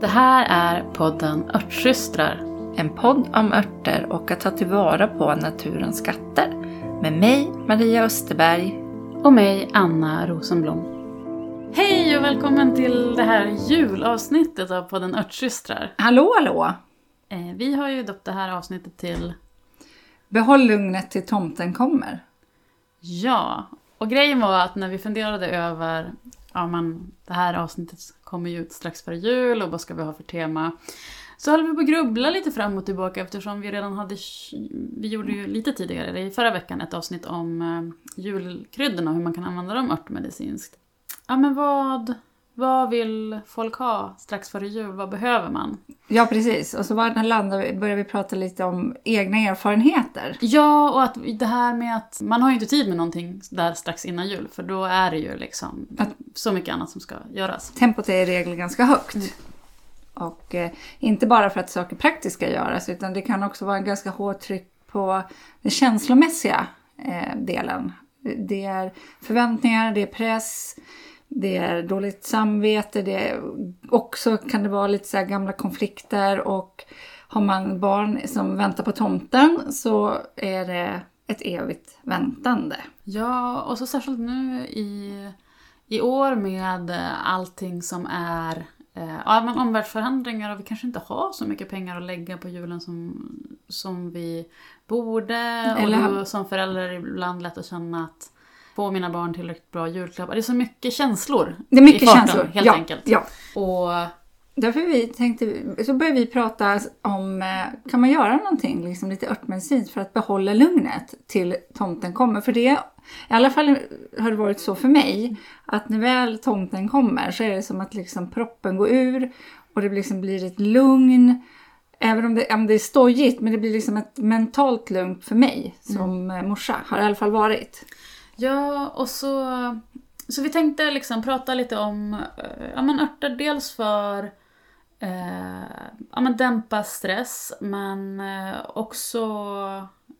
Det här är podden Örtsystrar. En podd om örter och att ta tillvara på naturens skatter. Med mig, Maria Österberg. Och mig, Anna Rosenblom. Hej och välkommen till det här julavsnittet av podden Örtsystrar. Hallå, hallå! Eh, Vi har ju döpt det här avsnittet till Behåll lugnet till tomten kommer. Ja. Och grejen var att när vi funderade över, ja men det här avsnittet kommer ju ut strax före jul och vad ska vi ha för tema? Så höll vi på att grubbla lite fram och tillbaka eftersom vi redan hade, vi gjorde ju lite tidigare, i förra veckan, ett avsnitt om eh, julkryddorna och hur man kan använda dem örtmedicinskt. Ja men vad, vad vill folk ha strax före jul? Vad behöver man? Ja, precis. Och så landade vi- började vi prata lite om egna erfarenheter. Ja, och att det här med att man har ju inte tid med någonting där strax innan jul för då är det ju liksom Att- så mycket annat som ska göras. Tempot är i regel ganska högt. Och eh, inte bara för att saker praktiskt ska göras utan det kan också vara en ganska hårt tryck på den känslomässiga eh, delen. Det är förväntningar, det är press, det är dåligt samvete, det är också kan det vara lite så gamla konflikter och har man barn som väntar på tomten så är det ett evigt väntande. Ja, och så särskilt nu i, i år med allting som är eh, ja, men omvärldsförändringar och vi kanske inte har så mycket pengar att lägga på julen som, som vi borde. Eller- Och som förälder ibland lätt att känna att få mina barn tillräckligt bra julklappar. det är så mycket känslor Det är mycket i farten, känslor. helt ja, enkelt. Ja. Och Därför vi tänkte, så började vi prata om, eh, kan man göra någonting liksom lite örtmedicinskt för att behålla lugnet till tomten kommer? För det, i alla fall har det varit så för mig, att när väl tomten kommer så är det som att liksom proppen går ur och det liksom blir ett lugn. Även om det, om det är stojigt, men det blir liksom ett mentalt lugn för mig som mm. morsa, har det i alla fall varit. Ja, och så, så vi tänkte liksom prata lite om eh, ja, men örter. Dels för eh, ja, men dämpa stress, men eh, också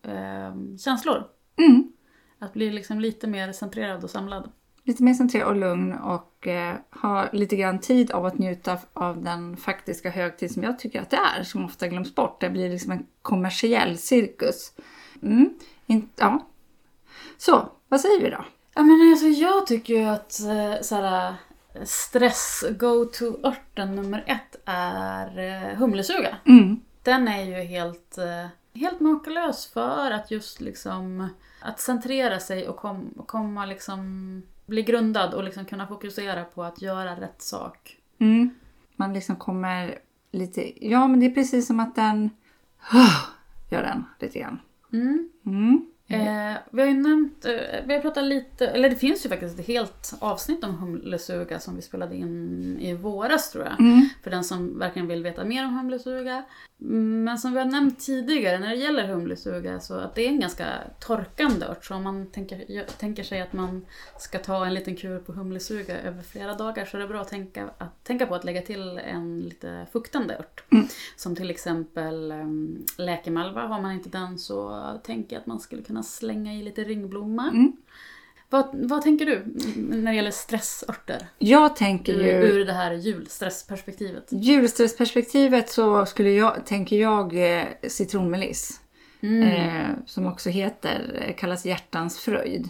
eh, känslor. Mm. Att bli liksom lite mer centrerad och samlad. Lite mer centrerad och lugn och eh, ha lite grann tid av att njuta av den faktiska högtid som jag tycker att det är, som ofta glöms bort. Det blir liksom en kommersiell cirkus. Mm. In, ja. Så, vad säger vi då? Ja, men alltså, jag tycker ju att eh, såhär, stress go-to-örten nummer ett är eh, humlesuga. Mm. Den är ju helt, eh, helt makalös för att just liksom att centrera sig och, kom, komma liksom bli grundad och liksom kunna fokusera på att göra rätt sak. Mm. Man liksom kommer lite, ja men det är precis som att den gör den lite grann. Mm. Mm. Eh, vi har ju nämnt, eh, vi har pratat lite, eller det finns ju faktiskt ett helt avsnitt om humlesuga som vi spelade in i våras tror jag. Mm. För den som verkligen vill veta mer om humlesuga. Men som vi har nämnt tidigare när det gäller humlesuga så att det är en ganska torkande ört. Så om man tänker, tänker sig att man ska ta en liten kur på humlesuga över flera dagar så är det bra att tänka, att tänka på att lägga till en lite fuktande ört. Mm. Som till exempel um, läkemalva. Har man inte den så tänker jag att man skulle kunna slänga i lite ringblomma. Mm. Vad, vad tänker du när det gäller stressörter? Jag tänker ju... ur det här julstressperspektivet. Julstressperspektivet så skulle jag, tänker jag eh, citronmeliss. Mm. Eh, som också heter, eh, kallas hjärtans fröjd.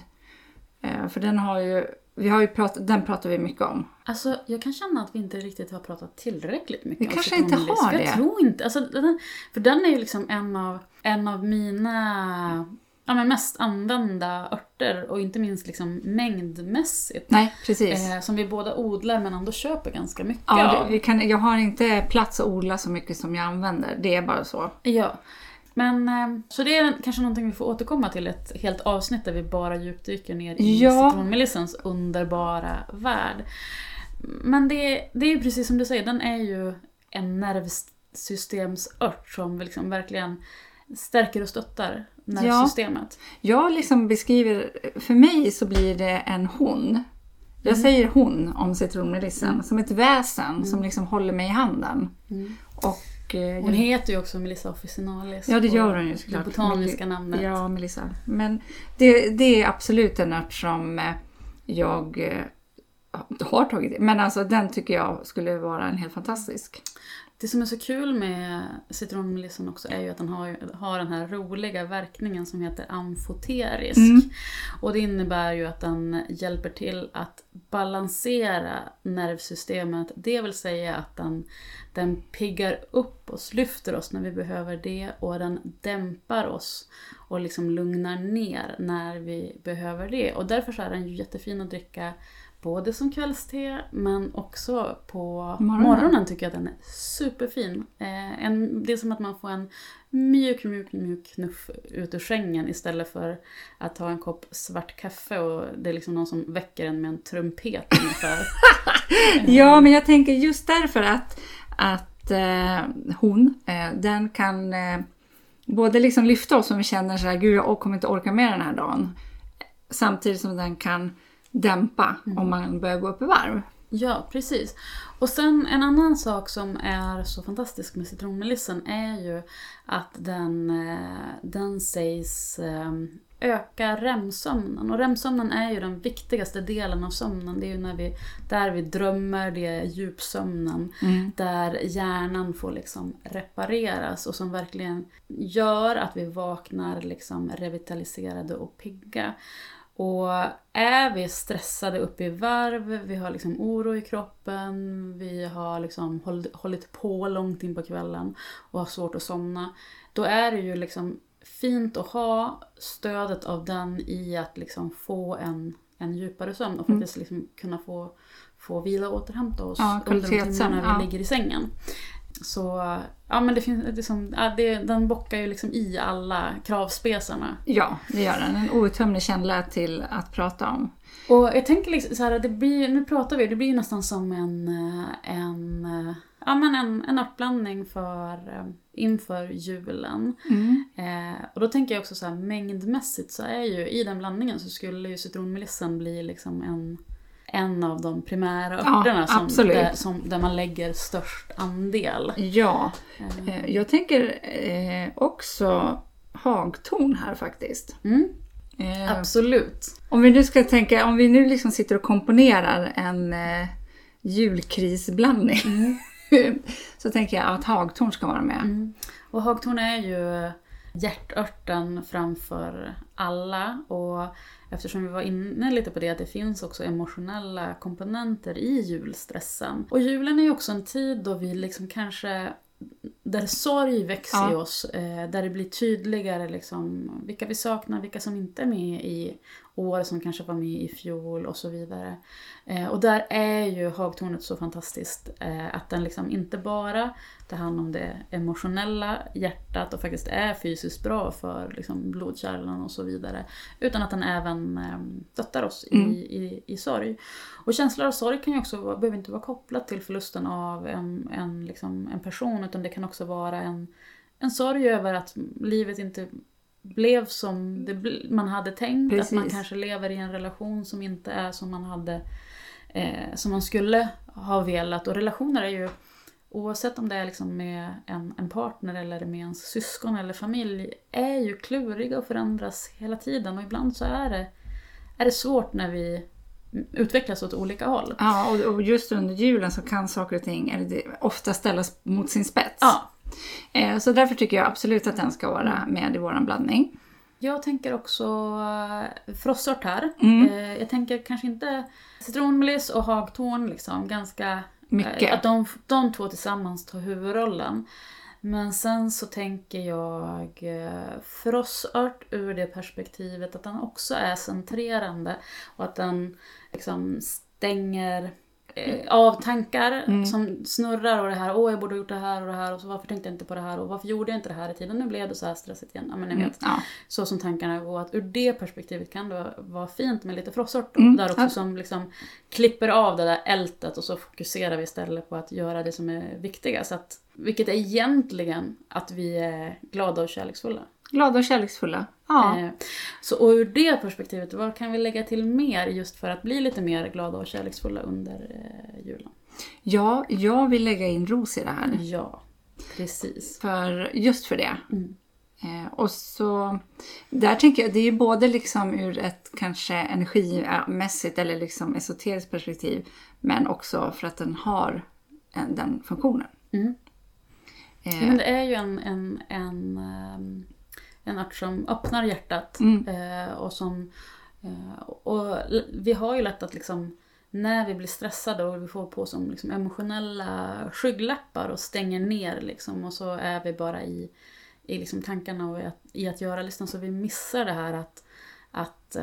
Eh, för den har ju, vi har ju pratat, den pratar vi mycket om. Alltså, jag kan känna att vi inte riktigt har pratat tillräckligt mycket Vi om kanske inte har för Jag det. tror inte. Alltså, den, för den är ju liksom en av, en av mina ja, men mest använda örter och inte minst liksom mängdmässigt. Nej, precis. Eh, som vi båda odlar men ändå köper ganska mycket ja, av. kan, jag har inte plats att odla så mycket som jag använder. Det är bara så. Ja. Men, eh, så det är kanske någonting vi får återkomma till, ett helt avsnitt där vi bara djupdyker ner i Ja. citronmelissens underbara värld. Men det, det är ju precis som du säger, den är ju en nervsystemsört som liksom verkligen stärker och stöttar nervsystemet. Jag liksom beskriver, för mig så blir det en hon. Jag Mm. säger hon om citronmelissen, som ett väsen som liksom håller mig i handen. Mm. Och eh, Hon heter ju också Melissa officinalis. Ja, det gör hon ju såklart. Det botaniska namnet. Ja, Melissa. Men det, det är absolut en ört som eh, jag eh, har tagit. Men alltså den tycker jag skulle vara en helt fantastisk. Det som är så kul med citronmelissan också är ju att den har, har den här roliga verkningen som heter amfoterisk. Mm. Och det innebär ju att den hjälper till att balansera nervsystemet. Det vill säga att den, den piggar upp oss, lyfter oss när vi behöver det och den dämpar oss och liksom lugnar ner när vi behöver det. Och därför så är den ju jättefin att dricka både som kvällste men också på Morgonen. morgonen, tycker jag att den är superfin. Eh, en, det är som att man får en mjuk, mjuk, mjuk knuff ut ur sängen istället för att ta en kopp svart kaffe och det är liksom någon som väcker en med en trumpet ungefär. Ja, men jag tänker just därför att, att eh, hon, eh, den kan eh, både liksom lyfta oss om vi känner så här, gud jag kommer inte orka med den här dagen. Samtidigt som den kan dämpa om man börjar gå upp i varv. Ja, precis. Och sen en annan sak som är så fantastisk med citronmelissan är ju att den, eh, den sägs eh, öka REM-sömnen. Och REM-sömnen är ju den viktigaste delen av sömnen. Det är ju när vi, där vi drömmer, det är djupsömnen. Där hjärnan får liksom repareras och som verkligen gör att vi vaknar liksom revitaliserade och pigga. Och är vi stressade upp i varv, vi har liksom oro i kroppen, vi har liksom hållit, hållit på långt in på kvällen och har svårt att somna. Då är det ju liksom fint att ha stödet av den i att liksom få en, en djupare sömn och faktiskt liksom kunna få, få vila och återhämta oss Ja, under de timmarna vi ja. ligger i sängen. Så ja, men det finns liksom, ja, det, den bockar ju liksom i alla kravspesarna. Ja, det gör den. En outtömlig källa till att prata om. Och jag tänker liksom så här, det blir, nu pratar vi, det blir nästan som en, eh, en, eh, ja, men en, en örtblandning för, eh, inför julen. Eh, och då tänker jag också så här, mängdmässigt så är ju i den blandningen så skulle ju citronmelissan bli liksom en, en av de primära Ja, örterna som, absolut. där, som, där man lägger störst andel. Ja, eh, jag tänker eh, också hagtorn här faktiskt. Mm, Eh, absolut. Om vi nu ska tänka, om vi nu liksom sitter och komponerar en eh, julkrisblandning. så tänker jag att hagtorn ska vara med. Mm. Och hagtorn är ju hjärtörten framför alla. Och eftersom vi var inne lite på det att det finns också emotionella komponenter i julstressen. Och julen är ju också en tid då vi liksom kanske där sorg växer Ja. i oss, eh, där det blir tydligare liksom, vilka vi saknar, vilka som inte är med i år, som kanske var med i fjol och så vidare. Eh, och där är ju hagtornet så fantastiskt, eh, att den liksom inte bara tar hand om det emotionella hjärtat och faktiskt är fysiskt bra för liksom, blodkärlen och så vidare, utan att den även eh, stöttar oss Mm. i, i, i sorg. Och känslor av sorg kan ju också behöver inte vara kopplat till förlusten av en, en, liksom, en person utan det kan också vara en, en sorg över att livet inte blev som det, man hade tänkt. Att man Precis. kanske lever i en relation som inte är som man hade eh, som man skulle ha velat. Och relationer är ju Oavsett om det är liksom med en, en partner eller med ens syskon eller familj är ju kluriga och förändras hela tiden och ibland så är det, är det svårt när vi utvecklas åt olika håll. Ja, och, och just under julen så kan saker och ting eller ofta ställas mot sin spets. Ja, Eh, så därför tycker jag absolut att den ska vara med i våran blandning. Jag tänker också eh, frossört här. Mm. Eh, jag tänker kanske inte citronmeliss och hagtorn liksom ganska... Mycket. eh, Att de, de två tillsammans tar huvudrollen. Men sen så tänker jag eh, frossört ur det perspektivet att den också är centrerande och att den liksom stänger eh, av tankar Mm. som snurrar och det här, åh jag borde ha gjort det här och det här och så varför tänkte jag inte på det här och varför gjorde jag inte det här i tiden, nu blev det så här stressigt igen. Ja men ni vet Mm, ja. så som tankarna går. Att ur det perspektivet kan det vara- fint med lite frossört Mm, där också ja. som liksom klipper av det där ältet och så fokuserar vi istället på att göra det som är viktigast. Att, vilket är egentligen att vi är glada och kärleksfulla. Glada och kärleksfulla. Ja. Eh, så och ur det perspektivet, vad kan vi lägga till mer just för att bli lite mer glada och kärleksfulla under eh, julen? ja, jag vill lägga in ros i det här. Ja, Precis. För, just för det. Mm. Eh, och så, där tänker jag, det är ju både liksom ur ett kanske energimässigt eller liksom esoteriskt perspektiv. Men också för att den har en, den funktionen. Mm. Eh, men det är ju en, en, en, ehm, en art som öppnar hjärtat. Mm. Eh, och som, eh, och vi har ju lätt att liksom, när vi blir stressade och vi får på som liksom emotionella skygglappar och stänger ner liksom, och så är vi bara i, i liksom tankarna och i att, i att göra-listan så vi missar det här att, att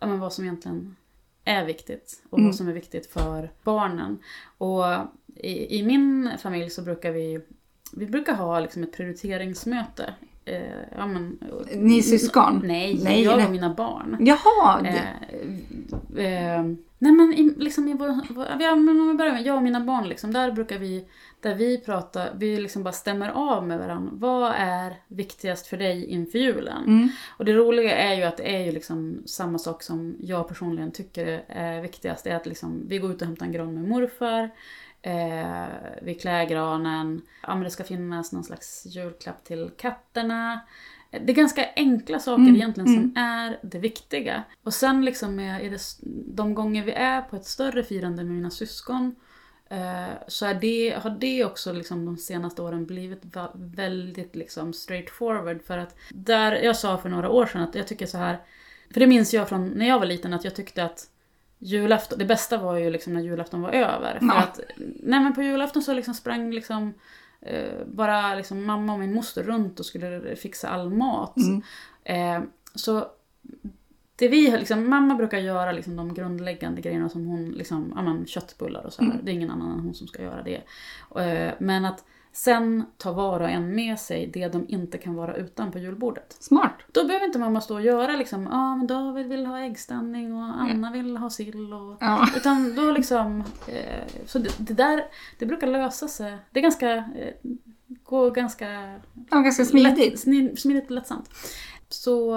ja, men vad som egentligen är viktigt och Mm. vad som är viktigt för barnen. Och i, i min familj så brukar vi vi brukar ha liksom ett prioriteringsmöte. Eh, ja, men, Ni syskon? Nej, Nej, jag nej. och mina barn. Jaha! Eh, eh, nej men i, liksom i vår, vår, ja, men om vi börjar med jag och mina barn, liksom, där brukar vi, där vi pratar, vi liksom bara stämmer av med varandra. Vad är viktigast för dig inför julen? mm, Och det roliga är ju att det är ju liksom samma sak som jag personligen tycker är viktigast. Det är att liksom, vi går ut och hämtar en gran med morfar. Eh, vi klär granen. Ja, men det ska finnas någon slags julklapp till katterna. Det är ganska enkla saker Mm, egentligen som är det viktiga. Och sen liksom är, det, de gånger vi är på ett större firande med mina syskon eh, så är det, har det också liksom de senaste åren blivit väldigt liksom straightforward. För att där, jag sa för några år sedan att jag tycker så här, för det minns jag från när jag var liten att jag tyckte att julafton, det bästa var ju liksom när julafton var över. För att, nej men på julafton så liksom sprang liksom eh, bara liksom mamma och min moster runt och skulle fixa all mat. mm, Eh, så det vi liksom, mamma brukar göra liksom de grundläggande grejerna som hon, liksom, ja, men, köttbullar och så här. Mm. Det är ingen annan än hon som ska göra det. Eh, men att sen ta var och en med sig det de inte kan vara utan på julbordet. smart. Då behöver inte mamma stå och göra liksom, ja ah, men David vill ha äggställning och Anna vill ha sill och... Ja. Utan då liksom, eh, så det, det där, det brukar lösa sig. Det är ganska, eh, går ganska ja, ganska smidigt. Lätt, smidigt och lättsamt. Så...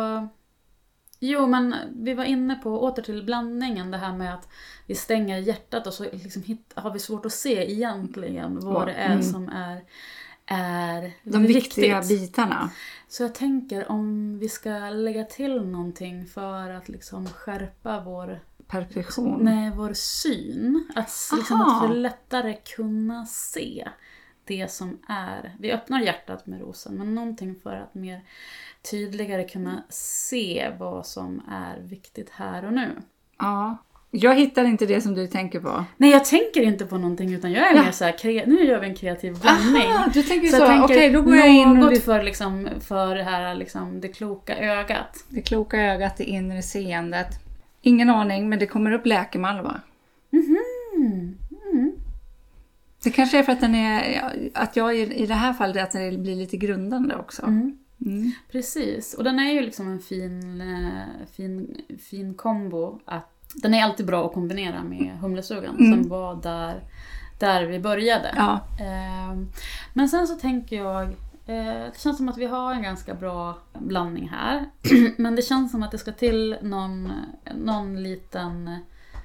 Jo, men vi var inne på, åter till blandningen, det här med att vi stänger hjärtat och så liksom hit, har vi svårt att se egentligen vad det är Mm. som är, är De viktiga viktigt. bitarna. Så jag tänker om vi ska lägga till någonting för att liksom skärpa vår, Perfektion. nej, vår syn. Att, liksom, Aha. att vi lättare kunna se det som är. Vi öppnar hjärtat med rosen, men någonting för att mer tydligare kunna se vad som är viktigt här och nu. Ja. Jag hittar inte det som du tänker på. Nej, jag tänker inte på någonting utan jag är Ja. mer så här, kre- nu gör vi en kreativ blandning. Aha, du tänker så. jag tänker Okej, då går jag in och något för, liksom, för det här liksom, det kloka ögat. det kloka ögat, det inre seendet. Ingen aning, men det kommer upp läkemalva. Mhm. Mm. Det kanske är för att, den är, att jag i det här fallet att den blir lite grundande också. Mm. Mm. Precis, och den är ju liksom en fin, eh, fin, fin kombo. Att, den är alltid bra att kombinera med humlesugan Mm. som var där, där vi började. Ja, Ehm, Men sen så tänker jag, eh, det känns som att vi har en ganska bra blandning här. Men det känns som att det ska till någon, någon liten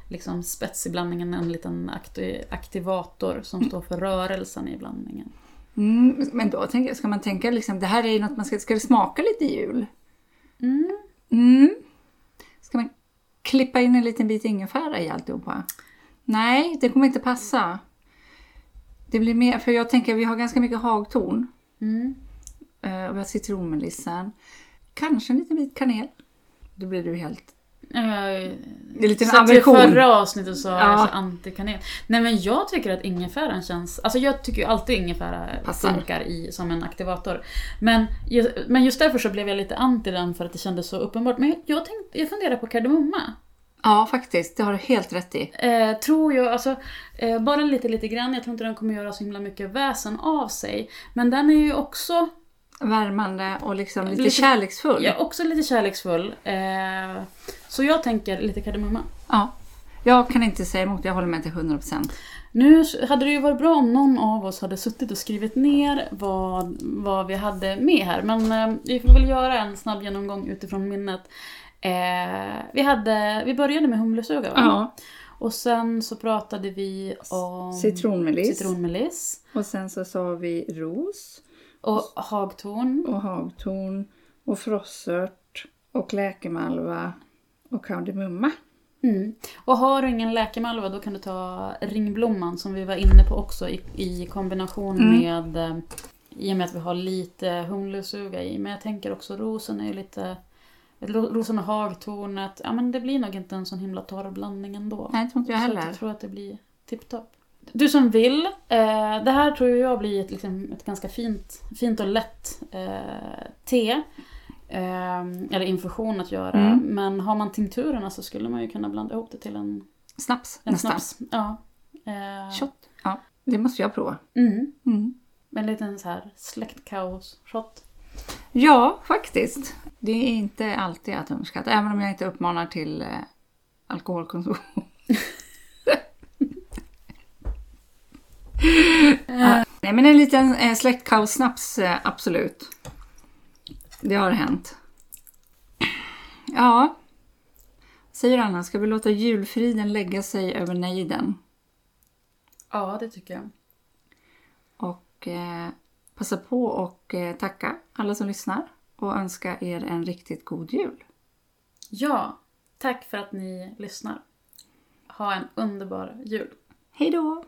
liksom spets i blandningen, en liten akti- aktivator som står för rörelsen i blandningen. mm. men då tänker, ska man tänka liksom, det här är ju något man ska, ska det smaka lite jul? Mm. Mm. Ska man klippa in en liten bit ingefära i alltihopa? Nej, det kommer inte passa. Det blir mer, för jag tänker vi har ganska mycket hagtorn. Mm. eh, Och vi har citronmelissan. Kanske en liten bit kanel. Då blir du helt... Jag Det är lite en aversion. förra avsnittet så Ja. ja. så antikanel. Nej men jag tycker att ingefäran känns... Alltså jag tycker ju alltid ingefära Passar. funkar i, som en aktivator. Men just, men just därför så blev jag lite anti den för att det kändes så uppenbart. Men jag, jag, tänkte, jag funderar på kardemumma. Ja, faktiskt. Det har du helt rätt i. Eh, tror jag, alltså eh, bara lite lite grann. Jag tror inte den kommer göra så himla mycket väsen av sig. Men den är ju också Värmande och liksom lite, Lite- kärleksfull. ja, också lite kärleksfull. Eh, så jag tänker lite kardemumma. Ja. Jag kan inte säga emot, jag håller med till 100%. Nu hade det ju varit bra om någon av oss hade suttit och skrivit ner vad, vad vi hade med här. Men eh, vi får väl göra en snabb genomgång utifrån minnet. Eh, vi, hade, vi började med humlesuga va? Ja. Och sen så pratade vi om Citronmeliss. citronmeliss Och sen så sa vi ros och hagtorn. och hagtorn och frossört och läkemalva och kardemumma. Mm. Och har du ingen läkemalva då kan du ta ringblomman som vi var inne på också i, i kombination Mm. med eh, i och med att vi har lite humlesuga i. Men jag tänker också rosen är ju lite ro- Rosen och hagtornet, ja men det blir nog inte en sån himla torr blandning ändå. Nej, det tror inte jag Så heller. jag tror att det blir tipptopp. Du som vill, eh, det här tror jag blir ett, liksom, ett ganska fint, fint och lätt eh, te. Eh, eller infusion att göra. Mm. Men har man tinkturerna så skulle man ju kunna blanda ihop det till en, Snaps en nästan. snaps. Ja. Eh, Shot. Ja, det måste jag prova. mm. Mm. En liten så här släktkaos-shot. Ja, faktiskt. Det är inte alltid att underskatta, även om jag inte uppmanar till eh, alkoholkonsumtion. Ja, Nej, men en liten eh, släktkaossnaps, eh, absolut. Det har hänt. Ja, säger Anna, ska vi låta julfriden lägga sig över nejden? Ja, det tycker jag. Och eh, passa på och eh, tacka alla som lyssnar och önska er en riktigt god jul. Ja, tack för att ni lyssnar. Ha en underbar jul. Hej då!